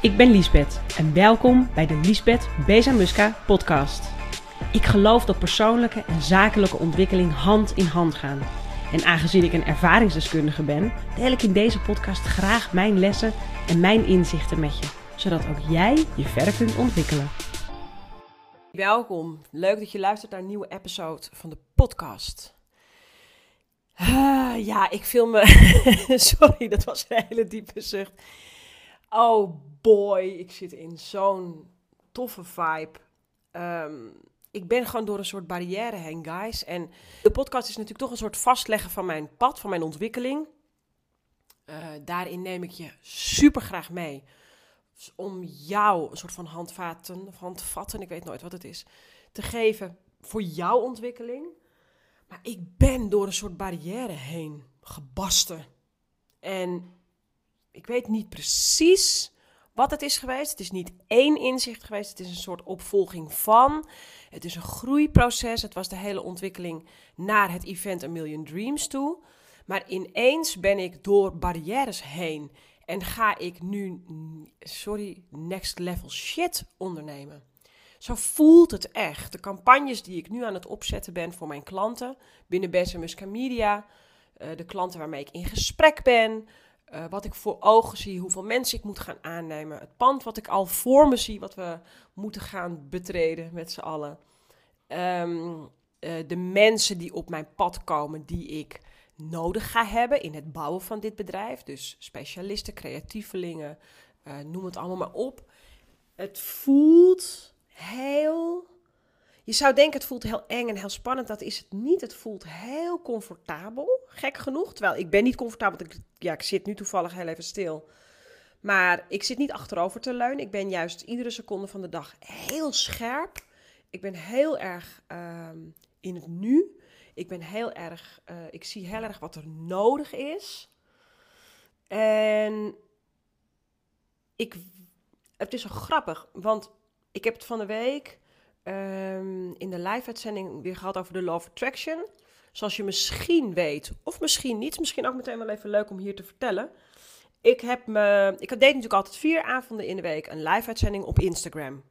Ik ben Liesbeth en welkom bij de Liesbeth Bezamuska podcast. Ik geloof dat persoonlijke en zakelijke ontwikkeling hand in hand gaan. En aangezien ik een ervaringsdeskundige ben, deel ik in deze podcast graag mijn lessen en mijn inzichten met je, zodat ook jij je verder kunt ontwikkelen. Welkom, leuk dat je luistert naar een nieuwe episode van de podcast. Ah, ja, ik film me. Sorry, dat was een hele diepe zucht. Oh boy, ik zit in zo'n toffe vibe. Ehm, ik ben gewoon door een soort barrière heen, guys. En de podcast is natuurlijk toch een soort vastleggen van mijn pad, van mijn ontwikkeling. Uh, daarin neem ik je super graag mee. Dus om jou een soort van handvaten, of handvatten, ik weet nooit wat het is, te geven voor jouw ontwikkeling. Maar ik ben door een soort barrière heen gebasten. En ik weet niet precies wat het is geweest. Het is niet één inzicht geweest. Het is een soort opvolging van. Het is een groeiproces. Het was de hele ontwikkeling naar het event A Million Dreams toe. Maar ineens ben ik door barrières heen. En ga ik nu, sorry, next level shit ondernemen. Zo voelt het echt. De campagnes die ik nu aan het opzetten ben voor mijn klanten binnen Bessemuska Media. Uh, de klanten waarmee ik in gesprek ben. Uh, wat ik voor ogen zie, hoeveel mensen ik moet gaan aannemen. Het pand wat ik al voor me zie, wat we moeten gaan betreden met z'n allen. Um, uh, de mensen die op mijn pad komen, die ik nodig ga hebben in het bouwen van dit bedrijf. Dus specialisten, creatievelingen, uh, noem het allemaal maar op. Het voelt heel je zou denken, het voelt heel eng en heel spannend. Dat is het niet. Het voelt heel comfortabel, gek genoeg. Terwijl ik ben niet comfortabel. Ik, ja, ik zit nu toevallig heel even stil. Maar ik zit niet achterover te leunen. Ik ben juist iedere seconde van de dag heel scherp. Ik ben heel erg ehm, in het nu. Ik ben heel erg, uh, ik zie heel erg wat er nodig is. En ik, het is zo grappig, want ik heb het van de week um, in de live-uitzending weer gehad over de Law of Attraction. Zoals je misschien weet, of misschien niet, misschien ook meteen wel even leuk om hier te vertellen. Ik, heb me, ik deed natuurlijk altijd vier avonden in de week een live-uitzending op Instagram.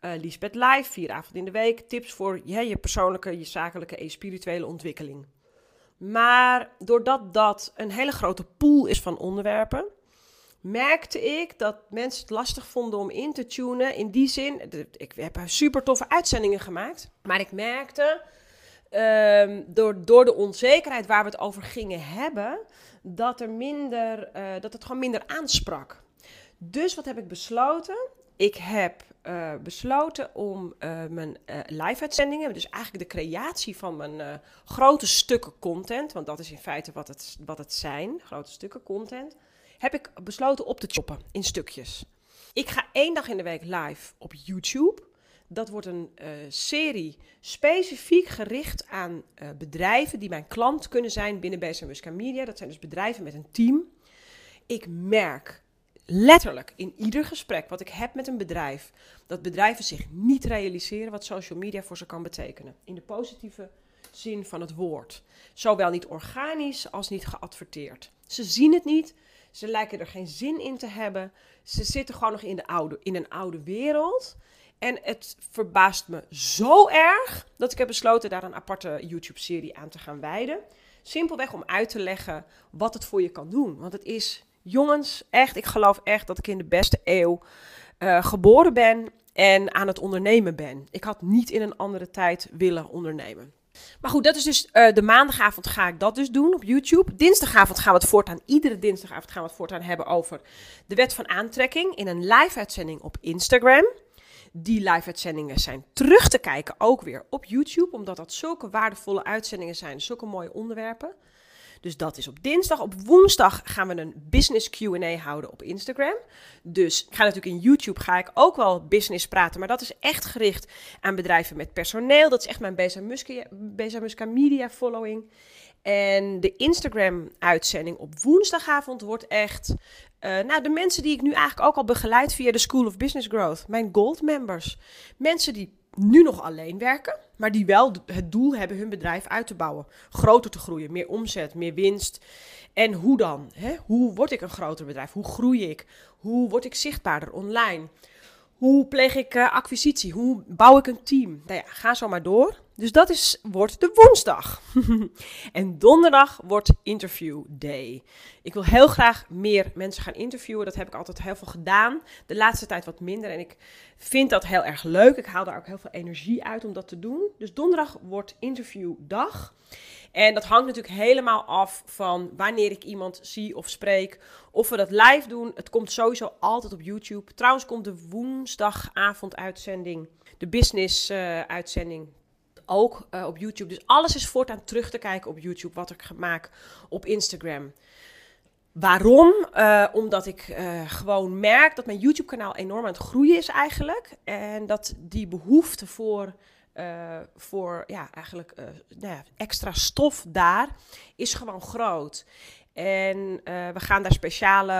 Uh, Lisbeth Live, vier avonden in de week. Tips voor ja, je persoonlijke, je zakelijke en je spirituele ontwikkeling. Maar doordat dat een hele grote pool is van onderwerpen, merkte ik dat mensen het lastig vonden om in te tunen. In die zin, ik heb super toffe uitzendingen gemaakt. Maar ik merkte, um, door, door de onzekerheid waar we het over gingen hebben, dat, er minder, uh, dat het gewoon minder aansprak. Dus wat heb ik besloten? Ik heb uh, besloten om uh, mijn live-uitzendingen, dus eigenlijk de creatie van mijn grote stukken content, want dat is in feite wat het, wat het zijn, grote stukken content, heb ik besloten op te choppen in stukjes. Ik ga één dag in de week live op YouTube. Dat wordt een uh, serie specifiek gericht aan uh, bedrijven die mijn klant kunnen zijn binnen BSM Muska Media. Dat zijn dus bedrijven met een team. Ik merk letterlijk in ieder gesprek wat ik heb met een bedrijf, dat bedrijven zich niet realiseren wat social media voor ze kan betekenen. In de positieve zin van het woord. Zowel niet organisch als niet geadverteerd. Ze zien het niet, ze lijken er geen zin in te hebben. Ze zitten gewoon nog in, de oude, in een oude wereld. En het verbaast me zo erg dat ik heb besloten daar een aparte YouTube-serie aan te gaan wijden. Simpelweg om uit te leggen wat het voor je kan doen. Want het is, jongens, echt, ik geloof echt dat ik in de beste eeuw uh, geboren ben en aan het ondernemen ben. Ik had niet in een andere tijd willen ondernemen. Maar goed, dat is dus uh, de maandagavond ga ik dat dus doen op YouTube. Dinsdagavond gaan we het voortaan, iedere dinsdagavond gaan we het voortaan hebben over de wet van aantrekking in een live uitzending op Instagram. Die live uitzendingen zijn terug te kijken ook weer op YouTube, omdat dat zulke waardevolle uitzendingen zijn, zulke mooie onderwerpen. Dus dat is op dinsdag. Op woensdag gaan we een business Q&A houden op Instagram. Dus ik ga natuurlijk in YouTube ga ik ook wel business praten, maar dat is echt gericht aan bedrijven met personeel. Dat is echt mijn Beza Muska Media following. En de Instagram-uitzending op woensdagavond wordt echt. Uh, nou, de mensen die ik nu eigenlijk ook al begeleid via de School of Business Growth, mijn gold members. Mensen die nu nog alleen werken, maar die wel het doel hebben hun bedrijf uit te bouwen. Groter te groeien, meer omzet, meer winst. En hoe dan? Hè? Hoe word ik een groter bedrijf? Hoe groei ik? Hoe word ik zichtbaarder online? Hoe pleeg ik uh, acquisitie? Hoe bouw ik een team? Nou ja, ga zo maar door. Dus dat is, wordt de woensdag. en donderdag wordt interview day. Ik wil heel graag meer mensen gaan interviewen. Dat heb ik altijd heel veel gedaan. De laatste tijd wat minder. En ik vind dat heel erg leuk. Ik haal daar ook heel veel energie uit om dat te doen. Dus donderdag wordt interviewdag. En dat hangt natuurlijk helemaal af van wanneer ik iemand zie of spreek. Of we dat live doen. Het komt sowieso altijd op YouTube. Trouwens komt de woensdagavond uitzending, de business uh, uitzending ook uh, op YouTube. Dus alles is voortaan terug te kijken op YouTube, wat ik maak op Instagram. Waarom? Uh, omdat ik uh, gewoon merk dat mijn YouTube-kanaal enorm aan het groeien is eigenlijk. En dat die behoefte voor, voor ja, eigenlijk, nou ja, extra stof daar is gewoon groot. En we gaan daar speciale,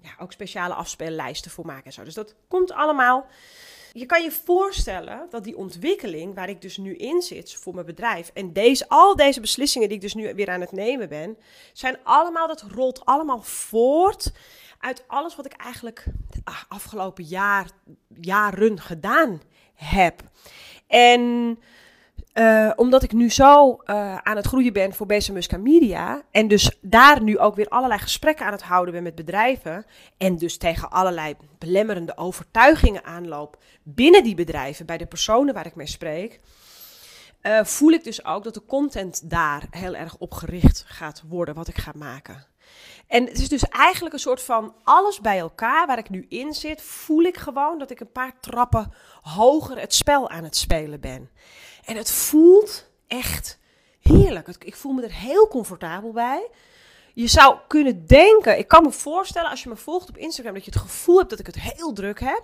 ja, ook speciale afspeellijsten voor maken en zo. Dus dat komt allemaal je kan je voorstellen dat die ontwikkeling waar ik dus nu in zit voor mijn bedrijf en deze, al deze beslissingen die ik dus nu weer aan het nemen ben, zijn allemaal, dat rolt allemaal voort uit alles wat ik eigenlijk de afgelopen jaar, jaren gedaan heb. En uh, omdat ik nu zo uh, aan het groeien ben voor Beza Musca Media. En dus daar nu ook weer allerlei gesprekken aan het houden ben met bedrijven. En dus tegen allerlei belemmerende overtuigingen aanloop binnen die bedrijven, bij de personen waar ik mee spreek. Uh, voel ik dus ook dat de content daar heel erg op gericht gaat worden, wat ik ga maken. En het is dus eigenlijk een soort van alles bij elkaar waar ik nu in zit, voel ik gewoon dat ik een paar trappen hoger het spel aan het spelen ben. En het voelt echt heerlijk. Ik voel me er heel comfortabel bij. Je zou kunnen denken, ik kan me voorstellen als je me volgt op Instagram, dat je het gevoel hebt dat ik het heel druk heb.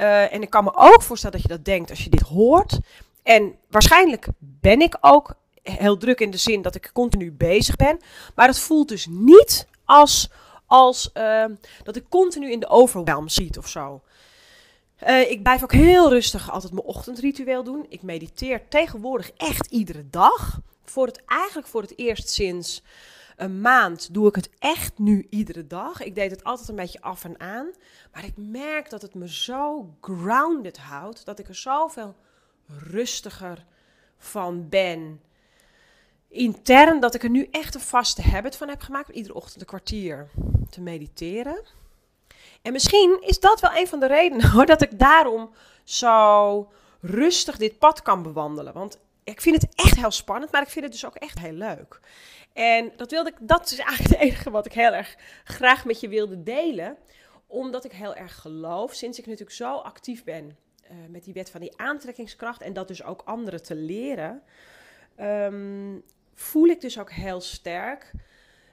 Uh, en ik kan me ook voorstellen dat je dat denkt als je dit hoort. En waarschijnlijk ben ik ook heel druk in de zin dat ik continu bezig ben. Maar het voelt dus niet als, als uh, dat ik continu in de overwhelm zit of zo. Uh, ik blijf ook heel rustig altijd mijn ochtendritueel doen. Ik mediteer tegenwoordig echt iedere dag. Voor het, eigenlijk voor het eerst sinds een maand doe ik het echt nu iedere dag. Ik deed het altijd een beetje af en aan. Maar ik merk dat het me zo grounded houdt. Dat ik er zoveel rustiger van ben. Intern dat ik er nu echt een vaste habit van heb gemaakt. Iedere ochtend een kwartier te mediteren. En misschien is dat wel een van de redenen hoor, dat ik daarom zo rustig dit pad kan bewandelen. Want ik vind het echt heel spannend, maar ik vind het dus ook echt heel leuk. En dat, wilde ik, dat is eigenlijk het enige wat ik heel erg graag met je wilde delen. Omdat ik heel erg geloof, sinds ik natuurlijk zo actief ben uh, met die wet van die aantrekkingskracht en dat dus ook anderen te leren, um, voel ik dus ook heel sterk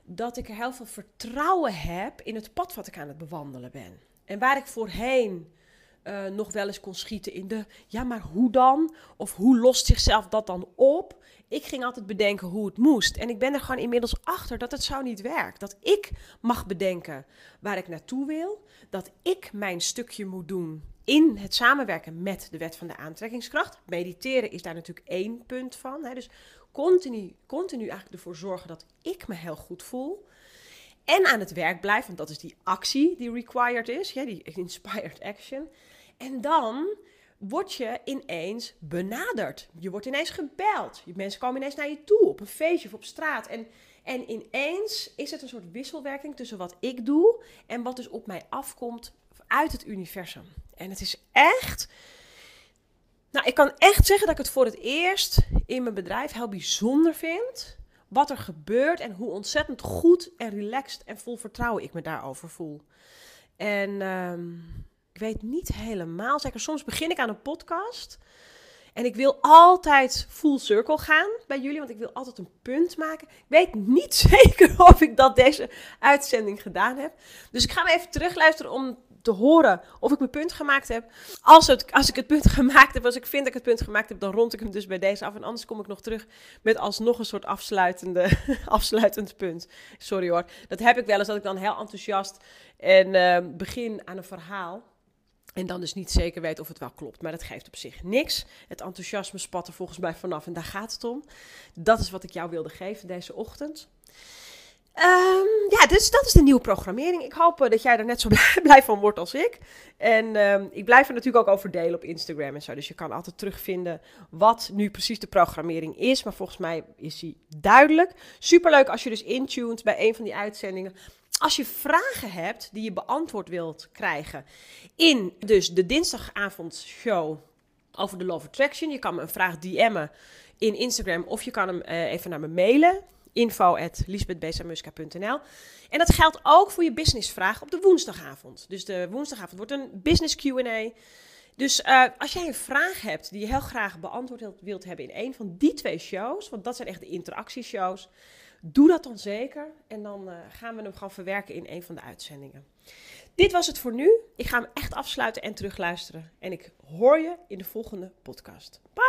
dat ik er heel veel vertrouwen heb in het pad wat ik aan het bewandelen ben. En waar ik voorheen uh, nog wel eens kon schieten in de, ja, maar hoe dan? Of hoe lost zichzelf dat dan op? Ik ging altijd bedenken hoe het moest. En ik ben er gewoon inmiddels achter dat het zo niet werkt. Dat ik mag bedenken waar ik naartoe wil. Dat ik mijn stukje moet doen in het samenwerken met de wet van de aantrekkingskracht. Mediteren is daar natuurlijk één punt van. Hè. Dus continu, continu eigenlijk ervoor zorgen dat ik me heel goed voel. En aan het werk blijf, want dat is die actie die required is, die inspired action. En dan word je ineens benaderd. Je wordt ineens gebeld. Mensen komen ineens naar je toe op een feestje of op straat. En, en ineens is het een soort wisselwerking tussen wat ik doe en wat dus op mij afkomt uit het universum. En het is echt nou, ik kan echt zeggen dat ik het voor het eerst in mijn bedrijf heel bijzonder vind. Wat er gebeurt en hoe ontzettend goed en relaxed en vol vertrouwen ik me daarover voel. En um, ik weet niet helemaal zeker. Soms begin ik aan een podcast. En ik wil altijd full circle gaan bij jullie, want ik wil altijd een punt maken. Ik weet niet zeker of ik dat deze uitzending gedaan heb. Dus ik ga me even terugluisteren om te horen of ik mijn punt gemaakt heb. Als, het, als ik het punt gemaakt heb, als ik vind dat ik het punt gemaakt heb, dan rond ik hem dus bij deze af. En anders kom ik nog terug met alsnog een soort afsluitende, afsluitend punt. Sorry hoor. Dat heb ik wel eens, dat ik dan heel enthousiast en uh, begin aan een verhaal. En dan dus niet zeker weet of het wel klopt. Maar dat geeft op zich niks. Het enthousiasme spat er volgens mij vanaf en daar gaat het om. Dat is wat ik jou wilde geven deze ochtend. Um, ja, dus dat is de nieuwe programmering. Ik hoop uh, dat jij er net zo blij van wordt als ik. En um, ik blijf er natuurlijk ook over delen op Instagram en zo. Dus je kan altijd terugvinden wat nu precies de programmering is. Maar volgens mij is die duidelijk. Superleuk als je dus intuned bij een van die uitzendingen. Als je vragen hebt die je beantwoord wilt krijgen in dus de dinsdagavondshow over de Love Attraction. Je kan me een vraag DM'en in Instagram of je kan hem uh, even naar me mailen info.lisbethbesamuska.nl. En dat geldt ook voor je businessvraag op de woensdagavond. Dus de woensdagavond wordt een business Q&A. Dus uh, als jij een vraag hebt die je heel graag beantwoord wilt hebben in een van die twee shows, want dat zijn echt de interactieshows, doe dat dan zeker. En dan uh, gaan we hem gewoon verwerken in een van de uitzendingen. Dit was het voor nu. Ik ga hem echt afsluiten en terugluisteren. En ik hoor je in de volgende podcast. Bye!